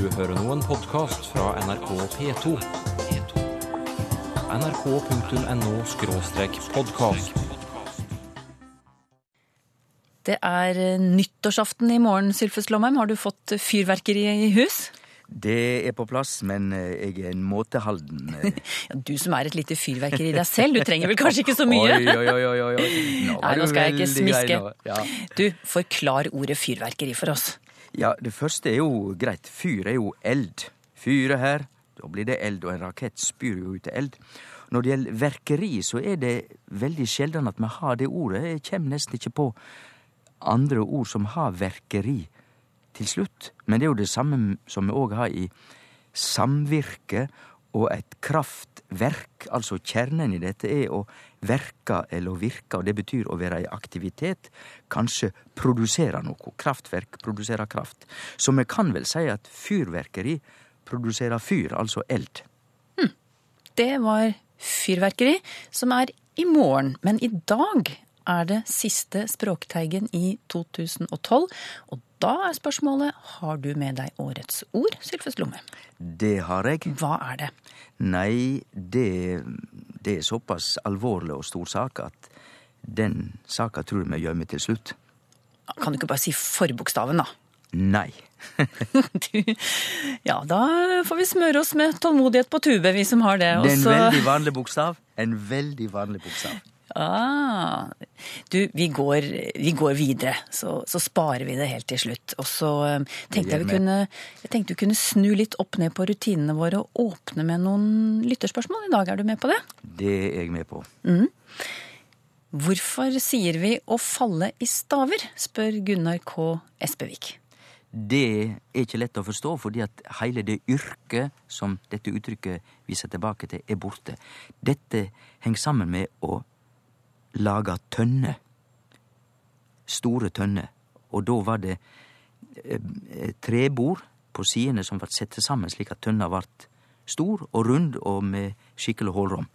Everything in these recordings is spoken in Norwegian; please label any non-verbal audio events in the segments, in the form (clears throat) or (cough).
Du hører nå en podkast fra NRK P2. nrk.no-podkast. Det er eh, nyttårsaften i morgen, Sylfes Lomheim. Har du fått fyrverkeri i hus? Det er på plass, men eh, jeg er en måtehalden. eh. (laughs) Ja, du som er et lite fyrverkeri i deg selv, du trenger vel kanskje ikke så mye? Oi, oi, oi, oi. Nå Nei, nå skal jeg ikke smiske. Ja. Du, forklar ordet fyrverkeri for oss. Ja, det første er jo greit. Fyr er jo eld. Fyre her, da blir det eld, og en rakett spyr jo ut eld. Når det gjelder verkeri, så er det veldig sjelden at vi har det ordet. Jeg kommer nesten ikke på andre ord som har verkeri til slutt. Men det er jo det samme som vi òg har i samvirke og et kraftverk. Altså kjernen i dette er å verke eller virke, og det betyr å være i aktivitet. Kanskje produsere noe. Kraftverk produserer kraft. Så vi kan vel si at fyrverkeri produserer fyr, altså eld. Det var fyrverkeri, som er i morgen. Men i dag er det siste Språkteigen i 2012. Og da er spørsmålet har du med deg årets ord, Sylfes Lomme? Det har jeg. Hva er det? Nei, det, det er såpass alvorlig og stor sak at den saka tror jeg vi gjemmer til slutt. Kan du ikke bare si forbokstaven, da? Nei. (laughs) Du, ja, da får vi smøre oss med tålmodighet på tube, vi som har det. Det er en veldig vanlig bokstav. En veldig vanlig bokstav. Ah, du, vi går, vi går videre, så, så sparer vi det helt til slutt. Og så eh, tenkte jeg vi kunne, jeg tenkte vi kunne snu litt opp ned på rutinene våre og åpne med noen lytterspørsmål. I dag er du med på det? Det er jeg med på. Hvorfor sier vi å falle i staver, spør Gunnar K. Espevik. Det er ikke lett å forstå, fordi at hele det yrket som dette uttrykket viser tilbake til, er borte. Dette henger sammen med å lage tønner. Store tønner. Og da var det eh, trebord på sidene som ble sette sammen slik at tønna ble stor og rund og med skikkelig hullrom.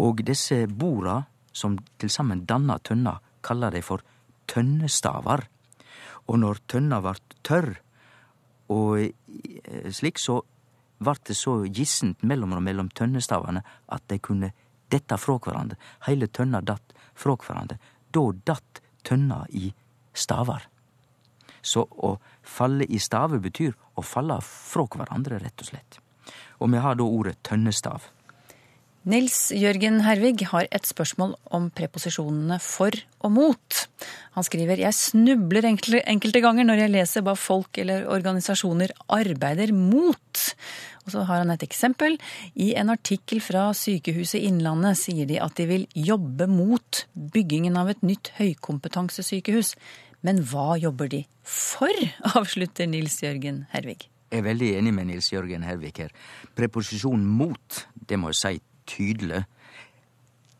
Og disse borda som til sammen danna tønna, kalla de for tønnestavar. Og når tønna vart tørr, og eh, slik, så vart det så gissent mellom og mellom tønnestavane at de kunne dette fra hverandre. Heile tønna datt frå hverandre. Da datt tønna i stavar. Så å falle i staver betyr å falle frå hverandre, rett og slett. Og vi har da ordet tønnestav. Nils Jørgen Hervig har et spørsmål om preposisjonene for og mot. Han skriver jeg snubler enkelte, ganger når jeg leser hva folk eller organisasjoner arbeider mot. Og så har han et eksempel. I en artikkel fra Sykehuset Innlandet sier de at de vil jobbe mot byggingen av et nytt høykompetansesykehus. Men hva jobber de for? (laughs) avslutter Nils Jørgen Hervig. Jeg er veldig enig med Nils Jørgen Hervik her. Preposisjon mot, det må jeg si tydelig,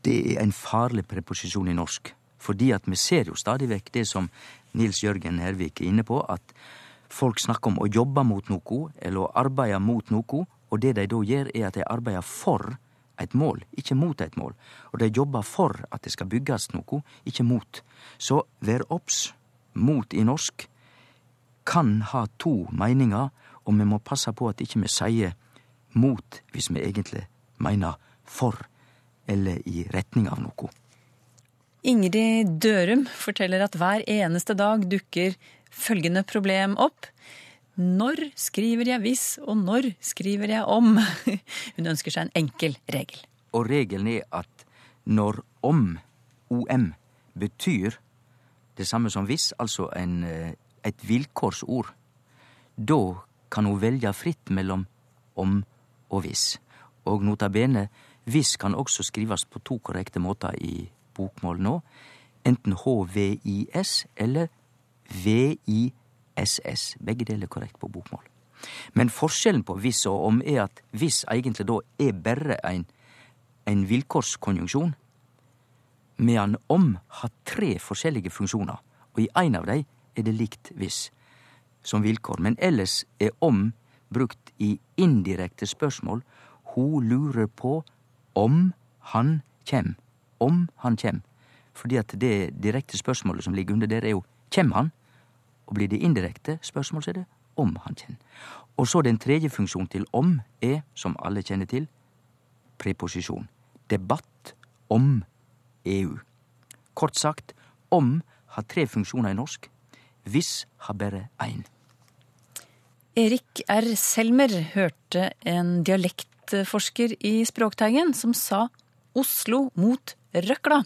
det er en farlig preposisjon i norsk. Fordi at vi ser jo stadig vekk det som Nils Jørgen Hervik er inne på, at folk snakker om å jobbe mot noe, eller å arbeide mot noe, og det de da gjør, er at de arbeider for et mål, ikke mot et mål. Og de jobber for at det skal bygges noe, ikke mot. Så vær obs. Mot i norsk kan ha to meninger, og vi må passe på at ikke vi sier mot hvis vi egentlig mener for, eller i retning av noe. Ingrid Dørum forteller at hver eneste dag dukker følgende problem opp. Når skriver jeg hvis, og når skriver jeg om? (laughs) Hun ønsker seg en enkel regel. Og regelen er at når om, om, betyr det samme som hvis, altså en, eh, et vilkårsord, da kan hun velge fritt mellom om og hvis. Og nota bene, hvis kan også skrives på to korrekte måter i bokmål nå. Enten HVIS eller VISS. Begge deler er korrekt på bokmål. Men forskjellen på hvis og om er at hvis egentlig da er bare ein, en vilkårskonjunksjon, medan om har tre forskjellige funksjoner, og i én av dei er det likt hvis som vilkår. Men ellers er om brukt i indirekte spørsmål. Hun lurer på om han kjem. Om han kjem. Fordi at det direkte spørsmålet som ligger under der, er jo kjem han? Og blir det indirekte spørsmål, så er det om han kjem. Og så den tredje funksjonen til om er, som alle kjenner til, preposisjon. Debatt om EU. Kort sagt, om har tre funksjoner i norsk. Hvis har bare én. Erik R. Selmer hørte en dialektforsker i Språkteigen som sa Oslo mot røkla.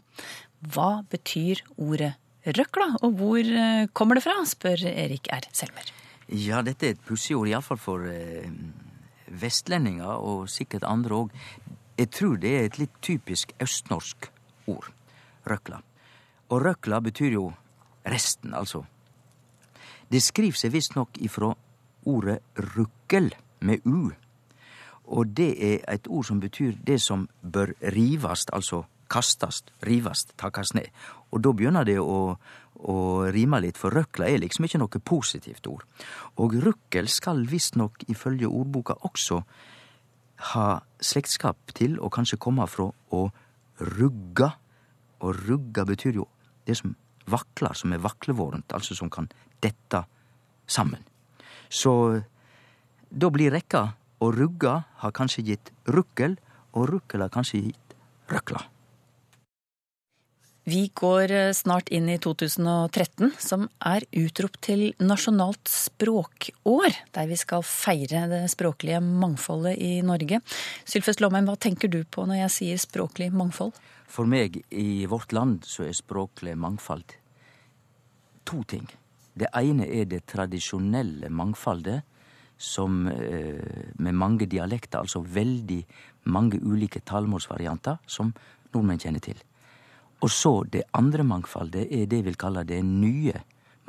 Hva betyr ordet røkla, og hvor eh, kommer det fra, spør Erik R. Selmer. Ja, dette er et pussig ord, iallfall for eh, vestlendinger, og sikkert andre òg. Jeg tror det er et litt typisk østnorsk ord. Røkla. Og røkla betyr jo resten, altså. Det skriver seg visstnok ifra ordet rukkel med u. Og det er et ord som betyr det som bør rivast, altså kastast, rivast, takkast ned. Og da begynner det å, å rime litt, for røkla er liksom ikke noe positivt ord. Og rukkel skal visstnok ifølge ordboka også ha slektskap til, og kanskje komme fra, å rugga. Og rugga betyr jo det som vakler, som er vaklevorent, altså som kan dette sammen. Så da blir rekka og rugga har kanskje gitt rukkel, og rukkel har kanskje gitt røkla. Vi går eh, snart inn i 2013, som er utropt til nasjonalt språkår, der vi skal feire det språklige mangfoldet i Norge. Sylfest Lomheim, hva tenker du på når jeg sier språklig mangfold? For meg, i vårt land, så er språklig mangfold to ting. Det ene er det tradisjonelle mangfoldet, som eh, med mange dialekter, altså veldig mange ulike talemålsvarianter, som nordmenn kjenner til. Og så det andre mangfoldet er det jeg vil kalle det nye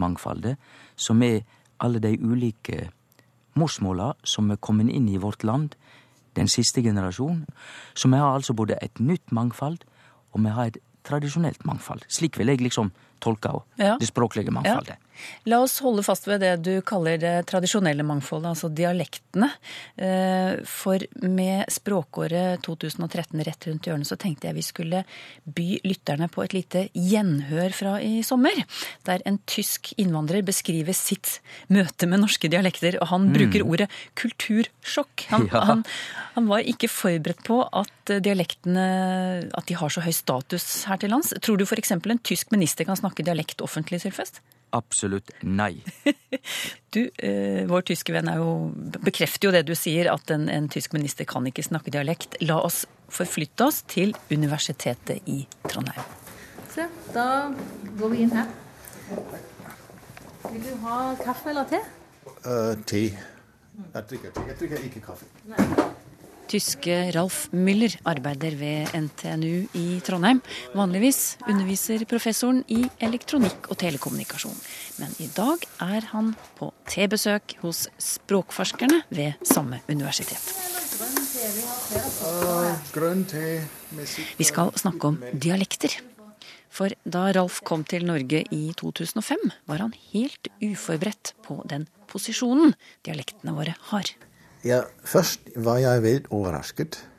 mangfoldet, som er alle de ulike morsmåla som er kommet inn i vårt land den siste generasjonen. Så vi har altså både et nytt mangfold, og vi har et tradisjonelt mangfold. Slik vil jeg liksom tolke ja. det språklige mangfoldet. Ja. La oss holde fast ved det du kaller det tradisjonelle mangfoldet, altså dialektene. Eh, for med språkåret 2013 rett rundt hjørnet, så tenkte jeg vi skulle by lytterne på et lite gjenhør fra i sommer. Der en tysk innvandrer beskriver sitt møte med norske dialekter, og han mm. bruker ordet kultursjokk. Han, (laughs) ja. han, han, var ikke forberedt på at dialektene at de har så høy status her til lands. Tror du f.eks. en tysk minister kan snakke dialekt offentlig, Sylfest? Absolutt nei. (laughs) du, eh, vår tyske venn er jo, bekrefter jo det du sier, at en, en, tysk minister kan ikke snakke dialekt. La oss forflytte oss til Universitetet i Trondheim. Se, da går vi inn her. Vil du ha kaffe eller te? Uh, te. Jeg drikker te. Jeg drikker ikke kaffe. Nei. Tyske Ralf Müller arbeider ved NTNU i Trondheim. Vanligvis underviser professoren i elektronikk og telekommunikasjon. Men i dag er han på tebesøk hos språkforskerne ved samme universitet. Vi skal snakke om dialekter. For da Ralf kom til Norge i 2005, var han helt uforberedt på den posisjonen dialektene våre har. Ja, først var jeg veldig overrasket.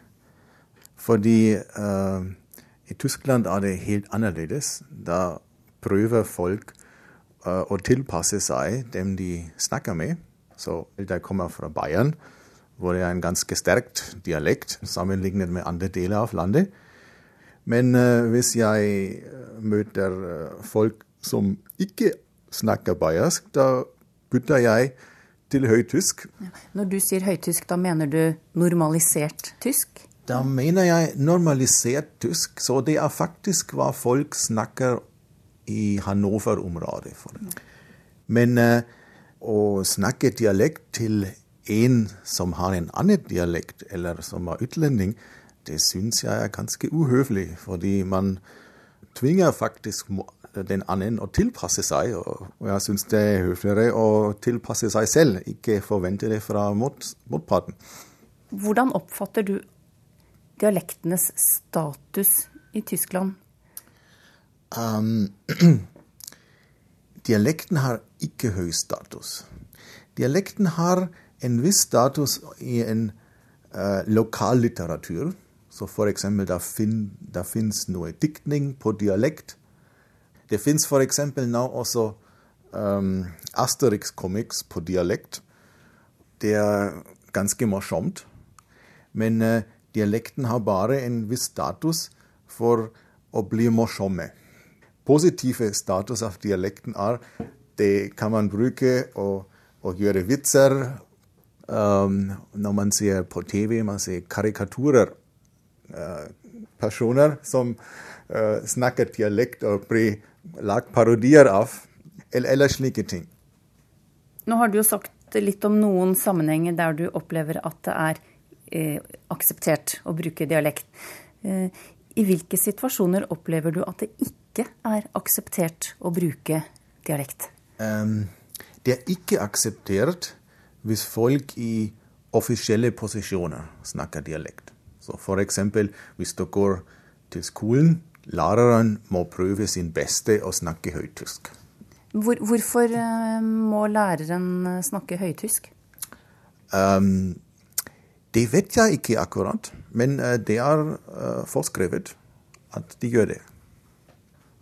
Fordi uh, i Tyskland er det helt annerledes. Da prøver folk uh, å tilpasse seg dem de snakker med. Så jeg kommer fra Bayern, hvor det er en ganske sterkt dialekt sammenlignet med andre deler av landet. Men uh, hvis jeg møter folk som ikke snakker bayersk, da bytter jeg til høytysk. Når du sier høytysk, da mener du normalisert tysk? Da mener jeg normalisert tysk. Så det er faktisk hva folk snakker i Hannover-området. Men eh, å snakke dialekt til en som har en annen dialekt, eller som er utlending, det syns jeg er ganske uhøvelig. Fordi man tvinger faktisk den annen å tilpasse seg. Og jeg syns det er høfligere å tilpasse seg selv, ikke forvente det fra mot, motparten. Hvordan oppfatter du dialektenes status i Tyskland? Um, (clears throat) dialekten har ikke høy status. Dialekten har en viss status i en uh, lokallitteratur. Så for eksempel, det fin, fins noe diktning på dialekt. Det fins f.eks. nå også um, Asterix-comics på dialekt. det er ganske morsomt. Men eh, dialekten har bare en viss status for å bli. Positive status av dialekten er det kan man bruke å, å gjøre vitser. Um, når man ser på TV, man ser karikaturer. Uh, personer som uh, snakker dialekt og blir lagt parodier av. Eller, eller slike ting. Nå har du jo sagt litt om noen sammenhenger der du opplever at det er eh, akseptert å bruke dialekt. Eh, I hvilke situasjoner opplever du at det ikke er akseptert å bruke dialekt? Um, det er ikke akseptert hvis folk i offisielle posisjoner snakker dialekt. Så eksempel hvis du går til skolen, læreren må prøve sin beste å snakke høytysk. Hvor, hvorfor eh, må læreren snakke høytysk? Um, det vet jeg ikke akkurat, men uh, det er forskrevet at de gjør det.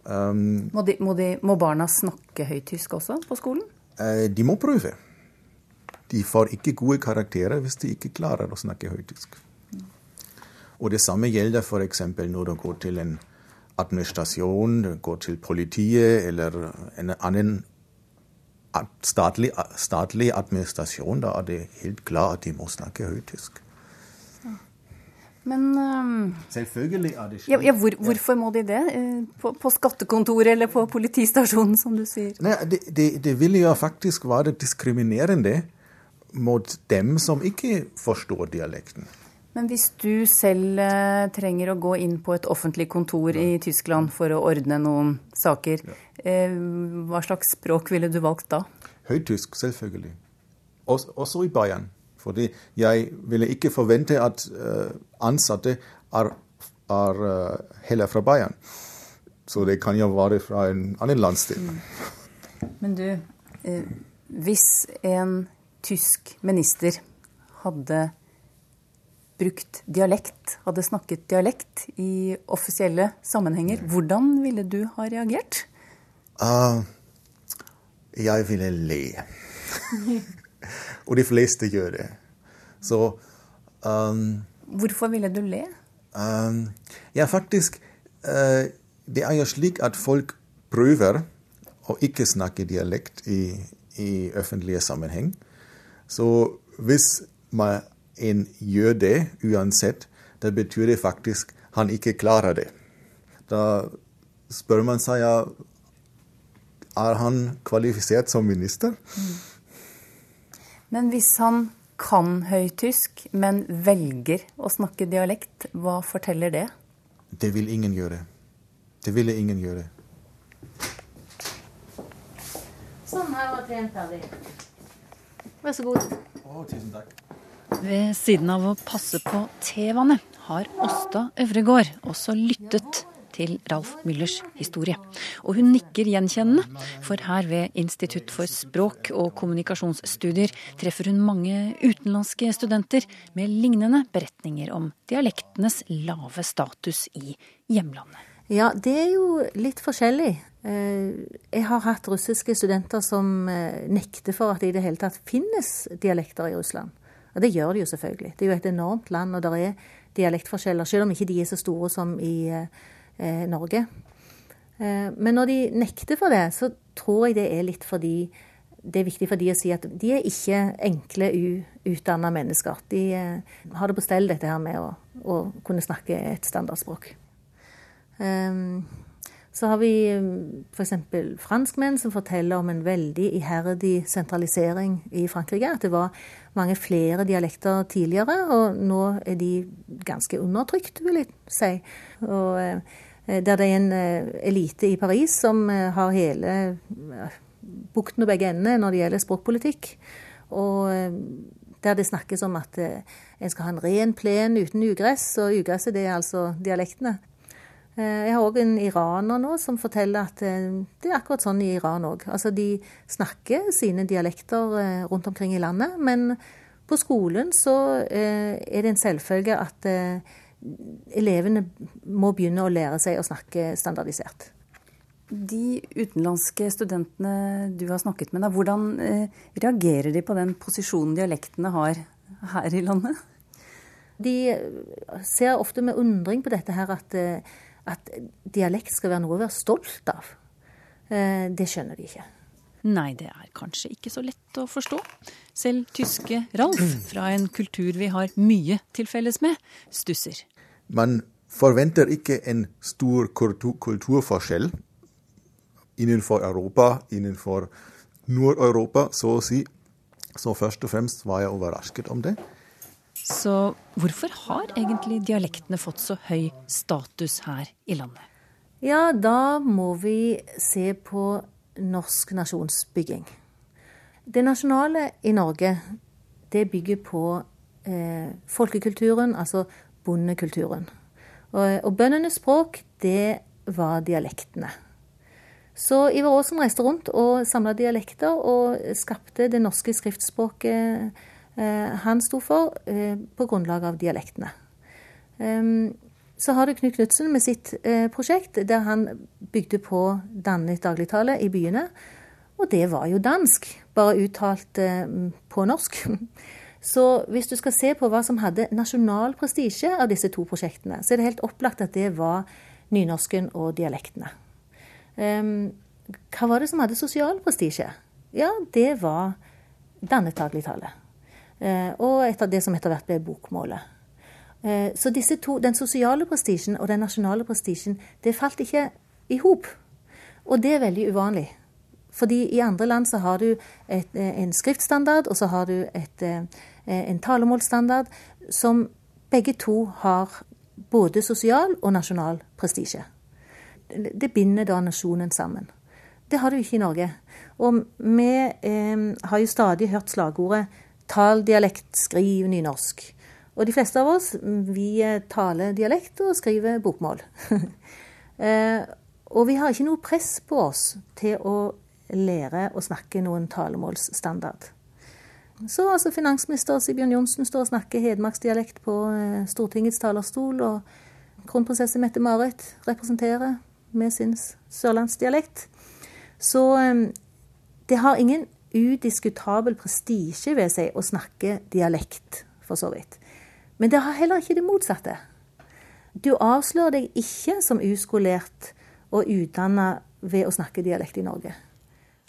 Um, må, de, må, de, må, barna snakke høytysk også på skolen? De må prøve. De får ikke gode karakterer hvis de ikke klarer å snakke høytysk. Og det samme gjelder f.eks. når du går til en administrasjon, går til politiet eller en annen statlig, statlig administrasjon, da er det helt klart at de må snakke høytysk. Men um, Selvfølgelig er det ikke Ja, ja, hvor, hvorfor må de det? Eh, på, på, skattekontoret eller på politistasjonen, som du sier? Nei, det, det, det vil jo faktisk være diskriminerende mot dem som ikke forstår dialekten. Men hvis du selv eh, trenger å gå inn på et offentlig kontor i Tyskland for å ordne noen saker, eh, hva slags språk ville du valgt da? Høytysk, selvfølgelig. Også, i Bayern. Fordi jeg ville ikke forvente at uh, ansatte er, er heller fra Bayern. Så det kan jo være fra en annen landsdel. Mm. Men du, eh, hvis en tysk minister hadde brukt dialekt, hadde snakket dialekt i offisielle sammenhenger, hvordan ville du ha reagert? Uh, jeg ville le. (laughs) Og de fleste gjør det. Så um, Hvorfor ville du le? Um, ja, faktisk uh, Det er jo slik at folk prøver å ikke snakke dialekt i, i offentlige sammenheng. Så hvis man en gjør det uansett, da betyr det faktisk han ikke klarer det. Da spør man seg ja, er han kvalifisert som minister. Men hvis han kan høytysk, men velger å snakke dialekt, hva forteller det? Det vil ingen gjøre. Det ville ingen gjøre. Sånn, her var teen ferdig. Vær så god. Å, tusen takk. Ved siden av å passe på tevannet har Åsta Øvregård også lyttet til Ralf Müllers historie. Og hun nikker gjenkjennende, for her ved Institutt for språk- og kommunikasjonsstudier treffer hun mange utenlandske studenter med lignende beretninger om dialektenes lave status i hjemlandet. Ja, det er jo litt forskjellig. Eh, jeg har hatt russiske studenter som eh, nekter for at det i det hele tatt finnes dialekter i Russland. Og det gjør det jo selvfølgelig. Det er jo et enormt land, og det er dialektforskjeller, selv om ikke de er så store som i eh, Norge. Eh, men når de nekter for det, så tror jeg det er litt fordi det er viktig for de å si at de er ikke enkle, uutdanna mennesker. De eh, har det på stell, dette her med å, å kunne snakke et standardspråk. Um, så har vi um, f.eks. franskmenn som forteller om en veldig iherdig sentralisering i Frankrike. At det var mange flere dialekter tidligere, og nå er de ganske undertrykt, vil jeg si. Og eh, der det er en eh, elite i Paris som eh, har hele bukten og begge endene når det gjelder språkpolitikk. Og der det snakkes om at en skal ha en ren plen uten ugress, og ugresset det er altså dialektene. Eh, jeg har òg en iraner nå som forteller at eh, det er akkurat sånn i Iran òg. Altså de snakker sine dialekter eh, rundt omkring i landet, men på skolen så er det en selvfølge at elevene må begynne å lære seg å snakke standardisert. De utenlandske studentene du har snakket med, hvordan eh, reagerer de på den posisjonen dialektene har her i landet? De ser ofte med undring på dette her at, at dialekt skal være noe å være stolt av. Eh, det skjønner de ikke. Nei, det er kanskje ikke så lett å forstå. Selv tyske Ralf, (clears throat) fra en kultur vi har mye til felles med, stusser. Man forventer ikke en stor kulturforskjell innenfor Europa, innenfor Nord-Europa, så å si. Så først og fremst var jeg overrasket om det. Så hvorfor har egentlig dialektene fått så høy status her i landet? Ja, da må vi se på norsk nasjonsbygging. Det nasjonale i Norge, det bygger på eh, folkekulturen, altså bondekulturen. Og, og bøndenes språk, det var dialektene. Så Ivar Aasen reiste rundt og samla dialekter og skapte det norske skriftspråket han sto for, eh, på grunnlag av dialektene. Um, så har du Knut Knutsen med sitt eh, prosjekt, der han bygde på dannet dagligtale i byene. Og det var jo dansk, bare uttalt eh, på norsk. (laughs) Så hvis du skal se på hva som hadde nasjonal prestisje av disse to prosjektene, så er det helt opplagt at det var nynorsken og dialektene. Um, hva var det som hadde sosial prestisje? Ja, det var dannetagligtale. Uh, og etter det som etter hvert ble bokmålet. Uh, så disse to, den sosiale prestisjen og den nasjonale prestisjen, det falt ikke i hop. Og det er veldig uvanlig. Fordi i andre land så har du et, en skriftstandard, og så har du et, en talemålsstandard, som begge to har både sosial og nasjonal prestisje det binder da nasjonen sammen. Det har du ikke i Norge. Og vi eh, har jo stadig hørt slagordet 'tal dialekt, skriv nynorsk'. Og de fleste av oss vi eh, taler dialekt og skriver bokmål. (laughs) eh, og vi har ikke noe press på oss til å lære å snakke noen talemålsstandard. Så altså finansminister Sibjørn Johnsen står og snakker hedmarksdialekt på eh, Stortingets talerstol, og kronprinsesse Mette-Marit representerer med sin sørlandsdialekt. Så det har ingen udiskutabel prestisje ved seg å snakke dialekt, for så vidt. Men det har heller ikke det motsatte. Du avslører deg ikke som uskolert og utdanna ved å snakke dialekt i Norge.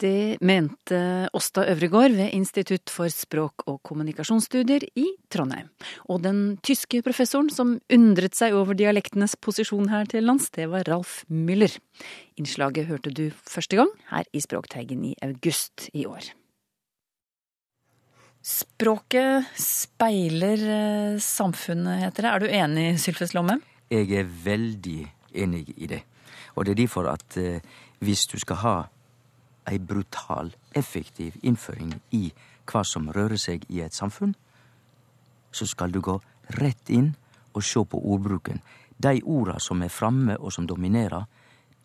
Det mente Åsta Øvregård ved Institutt for språk- og kommunikasjonsstudier i Trondheim. Og den tyske professoren som undret seg over dialektenes posisjon her til lands, det var Ralf Müller. Innslaget hørte du første gang her i Språkteigen i august i år. Språket speiler eh, samfunnet, heter det. Er du enig, Sylfes Lomme? Jeg er veldig enig i det. Og det er derfor at eh, hvis du skal ha ei brutal, effektiv innføring i hva som rører seg i et samfunn, så skal du gå rett inn og sjå på ordbruken. De orda som er framme og som dominerer,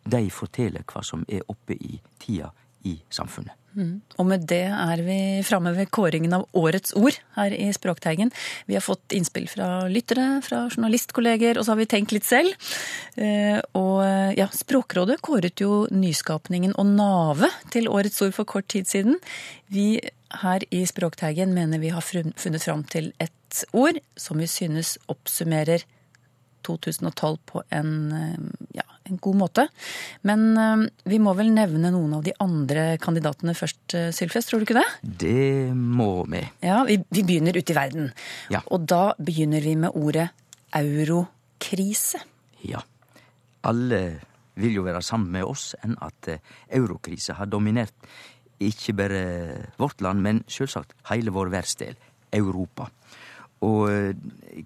de forteller hva som er oppe i tida i samfunnet. Mm. Og med det er vi framme ved kåringen av årets ord her i Språkteigen. Vi har fått innspill fra lyttere, fra journalistkolleger, og så har vi tenkt litt selv. Eh, og ja, Språkrådet kåret jo nyskapningen og navet til årets ord for kort tid siden. Vi her i Språkteigen mener vi har funnet fram til et ord som vi synes oppsummerer 2012 på en ja, en god måte. Men eh, vi må vel nevne noen av de andre kandidatene først, eh, Sylfest, tror du ikke det? Det må vi. Ja, vi, vi begynner ute i verden. Ja. Og da begynner vi med ordet eurokrise. Ja. Alle vil jo være sammen med oss enn at eh, eurokrise har dominert ikke bare vårt land, men selvsagt hele vår verdsdel, Europa. Og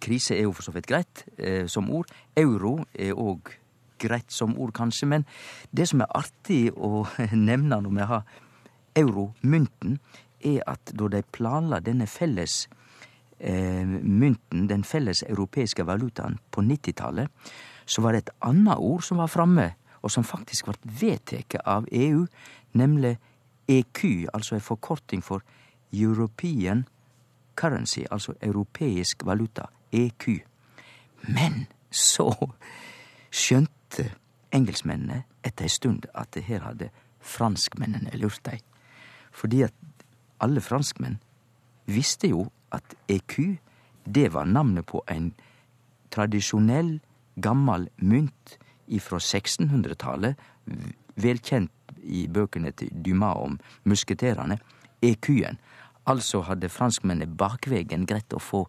krise er jo for så vidt greit eh, som ord. Euro er òg greit som ord, kanskje, men det som er artig å (laughs) nevne når vi har euromynten, er at da de planla denne felles eh, mynten, den felles europeiske valutaen, på 90-tallet, så var det et annet ord som var framme, og som faktisk ble vedtatt av EU, nemlig EQ, altså en forkorting for European Currency, altså europeisk valuta, EQ. Men så skjønte engelskmennene etter ei stund at her hadde franskmennene lurt dei. Fordi at alle franskmenn visste jo at EQ, det var navnet på en tradisjonell, gammel mynt ifra 1600-tallet, velkjent i bøkene til Dumas om musketerene, EQ-en. Altså hadde franskmennene bakvegen greit å få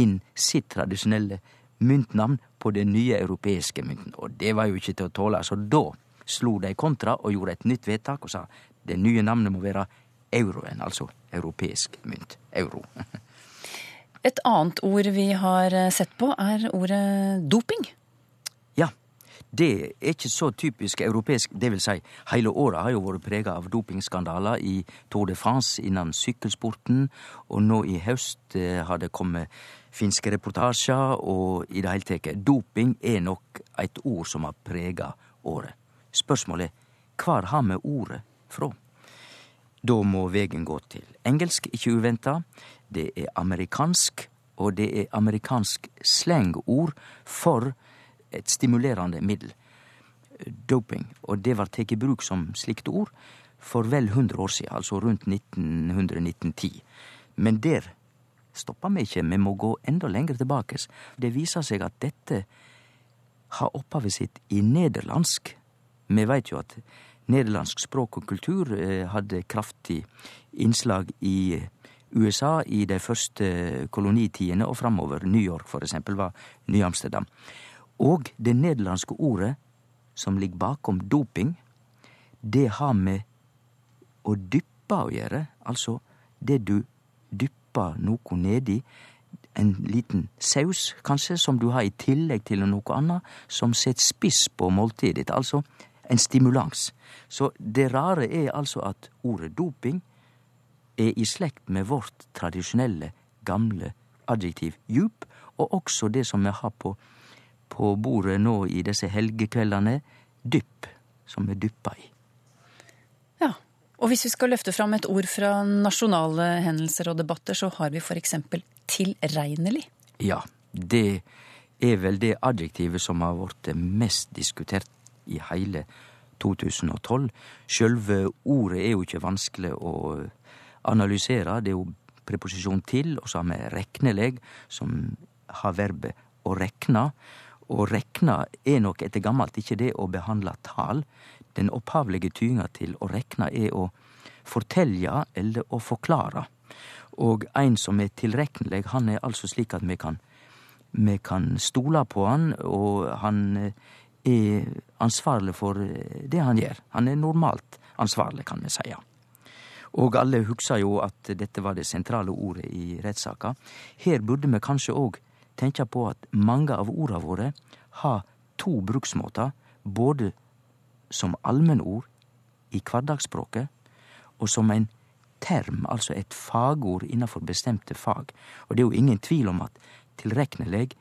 inn sitt tradisjonelle myntnavn på den nye europeiske mynten. Og det var jo ikke til å tåle, så da slo de kontra og gjorde et nytt vedtak og sa det nye navnet må være euroen, altså europeisk mynt. Euro. (laughs) Et annet ord vi har sett på, er ordet doping. Det er ikke så typisk europeisk. Det vil si, hele året har jo vært prega av dopingskandaler i Tour de France innen sykkelsporten, og nå i høst eh, har det kommet finske reportasjer, og i det hele tatt Doping er nok et ord som har prega året. Spørsmålet er hvor har vi ordet fra? Da må veien gå til engelsk, ikke uventa. Det er amerikansk, og det er amerikansk slangord for et stimulerende middel. Doping. Og det var tatt i bruk som slikt ord for vel 100 år siden, altså rundt 1900-1910. Men der stoppa vi ikke, vi må gå enda lenger tilbake. Det viser seg at dette har opphavet sitt i nederlandsk. Vi veit jo at nederlandsk språk og kultur eh, hadde kraftig innslag i USA i de første kolonitidene og framover. New York, for eksempel, var Ny-Amsterdam. Og det nederlandske ordet som ligger bakom doping, det har med å dyppe å gjøre. Altså det du dypper noe nedi. En liten saus, kanskje, som du har i tillegg til noe annet, som setter spiss på måltidet ditt. Altså en stimulans. Så det rare er altså at ordet doping er i slekt med vårt tradisjonelle, gamle adjektiv djup, og også det som vi har på, på bordet nå i disse helgekveldene, dypp, som vi dyppa i. Ja, og hvis vi skal løfte fram et ord fra nasjonale hendelser og debatter, så har vi eksempel tilregnelig. Ja, det er vel det adjektivet som har blitt mest diskutert i hele 2012. Sjølve ordet er jo ikke vanskelig å analysere. Det er jo preposisjon til, og så har vi rekneleg, som har verbet å rekna. Og rekna er nok etter gammelt ikke det å behandle tal. Den opphavlege tyinga til å rekna er å fortelja eller å forklare. Og ein som er tilrekneleg, han er altså slik at vi kan, kan stole på han, og han er ansvarlig for det han gjør. Han er normalt ansvarlig, kan vi seie. Og alle hugsar jo at dette var det sentrale ordet i rettssaka. Her burde vi kanskje òg tenkja på at mange av orda våre har to bruksmåter, både som allmennord i hverdagsspråket og som en term, altså et fagord innenfor bestemte fag. Og det er jo ingen tvil om at tilrekneleg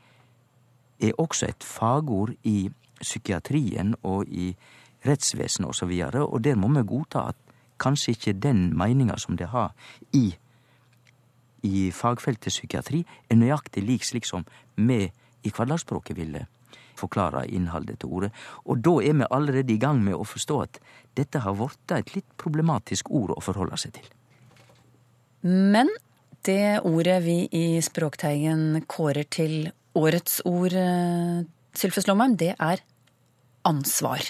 er også et fagord i psykiatrien og i rettsvesenet osv., og, så og der må vi godta at kanskje ikke den meininga som det har i, i fagfeltet psykiatri, er nøyaktig lik slik som vi i hverdagsspråket ville forklare innholdet til ordet. Og da er vi allerede i gang med å forstå at dette har blitt et litt problematisk ord å forholde seg til. Men det ordet vi i Språkteigen kårer til årets ord, eh, Sylfes Lomheim, det er ansvar.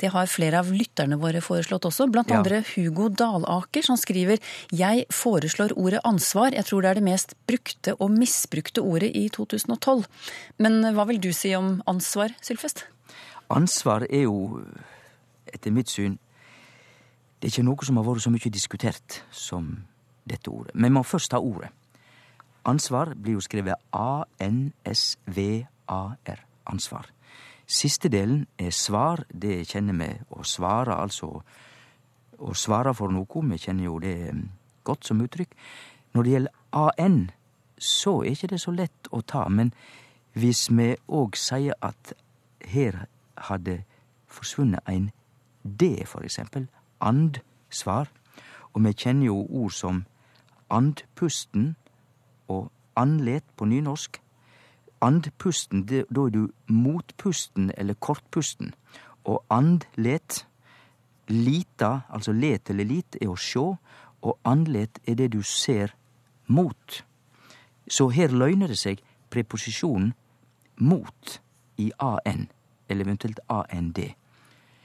Det har flere av lytterne våre foreslått også, blant ja. andre Hugo Dalaker, som skriver Jeg foreslår ordet ansvar. Jeg tror det er det mest brukte og misbrukte ordet i 2012. Men hva vil du si om ansvar, Sylfest? Ansvar er jo, etter mitt syn, det er ikke noe som har vært så mye diskutert som dette ordet. Vi må først ta ordet. Ansvar blir jo skrevet A-N-S-V-A-R. Ansvar. Siste delen er svar. Det kjenner vi. Å svare, altså å svare for noe. Vi kjenner jo det mm, godt som uttrykk. Når det gjelder AN, så er ikke det så lett å ta. Men hvis vi òg sier at her hadde forsvunnet en D, for eksempel, and-svar, og vi kjenner jo ord som andpusten og andlet på nynorsk, andpusten, da er du motpusten eller kortpusten. og andlet. Lita, altså let eller lit, er å sjå, og andlet er det du ser mot. Så her løgner det seg preposisjonen mot i an, eller eventuelt and.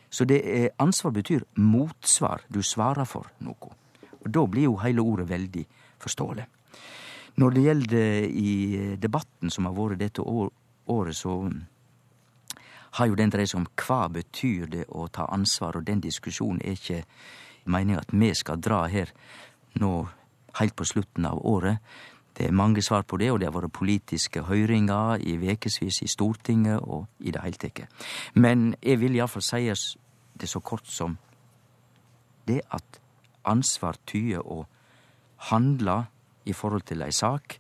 Så det er, ansvar betyr motsvar, du svarer for noe. Og da blir jo hele ordet veldig forståelig. Når det gjelder i debatten som har vært dette året, så har jo den dreid seg om hva betyr det å ta ansvar, og den diskusjonen er ikke meninga at vi skal dra her nå heilt på slutten av året. Det er mange svar på det, og det har vært politiske høyringer i vekevis i Stortinget og i det heile tatt. Men jeg vil iallfall seie det så kort som det at ansvar tyder å handle i forhold til ei sak,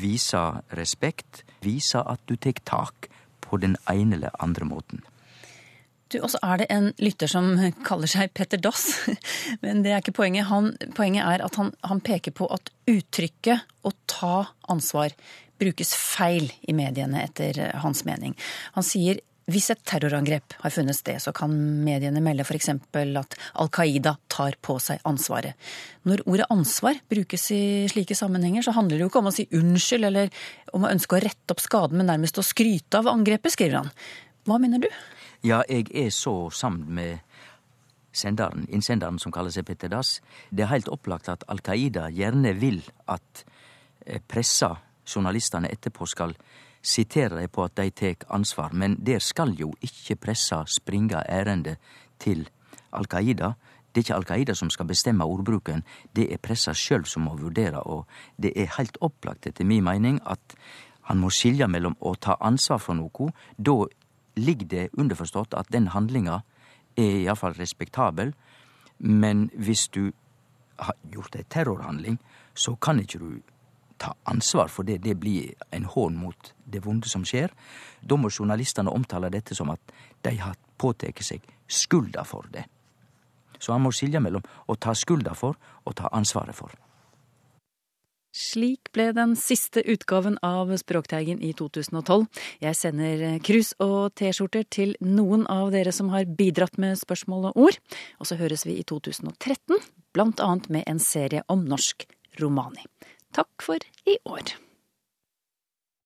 vise respekt, vise at du tek tak på den ene eller andre måten. Du, Og så er det en lytter som kaller seg Petter Dass, (laughs) men det er ikke poenget. Han, poenget er at han, han peker på at uttrykket 'å ta ansvar' brukes feil i mediene, etter hans mening. Han sier hvis et terrorangrep har funnet sted, så kan mediene melde f.eks. at Al Qaida tar på seg ansvaret. Når ordet ansvar brukes i slike sammenhenger, så handler det jo ikke om å si unnskyld eller om å ønske å rette opp skaden, men nærmest å skryte av angrepet, skriver han. Hva mener du? Ja, jeg er så sammen med senderen, innsenderen som kaller seg Petter Dass. Det er helt opplagt at Al Qaida gjerne vil at eh, pressa, journalistene etterpå, skal siterer dei på at dei tek ansvar, men der skal jo ikkje pressa springa ærende til Al Qaida. Det er ikkje Al Qaida som skal bestemme ordbruken, det er pressa sjølv som må vurdere, og det er heilt opplagt etter mi meining at han må skilje mellom å ta ansvar for noko, da ligg det underforstått at den handlinga er iallfall respektabel, men hvis du har gjort ei terrorhandling, så kan ikkje du ta ansvar for det. Det blir en hån mot det vonde som skjer. Da må journalistene omtale dette som at de har påtatt seg skylda for det. Så han må skilje mellom å ta skylda for og ta ansvaret for. Slik ble den siste utgaven av Språkteigen i 2012. Jeg sender krus og T-skjorter til noen av dere som har bidratt med spørsmål og ord. Og så høres vi i 2013, blant annet med en serie om norsk romani. Takk for i år.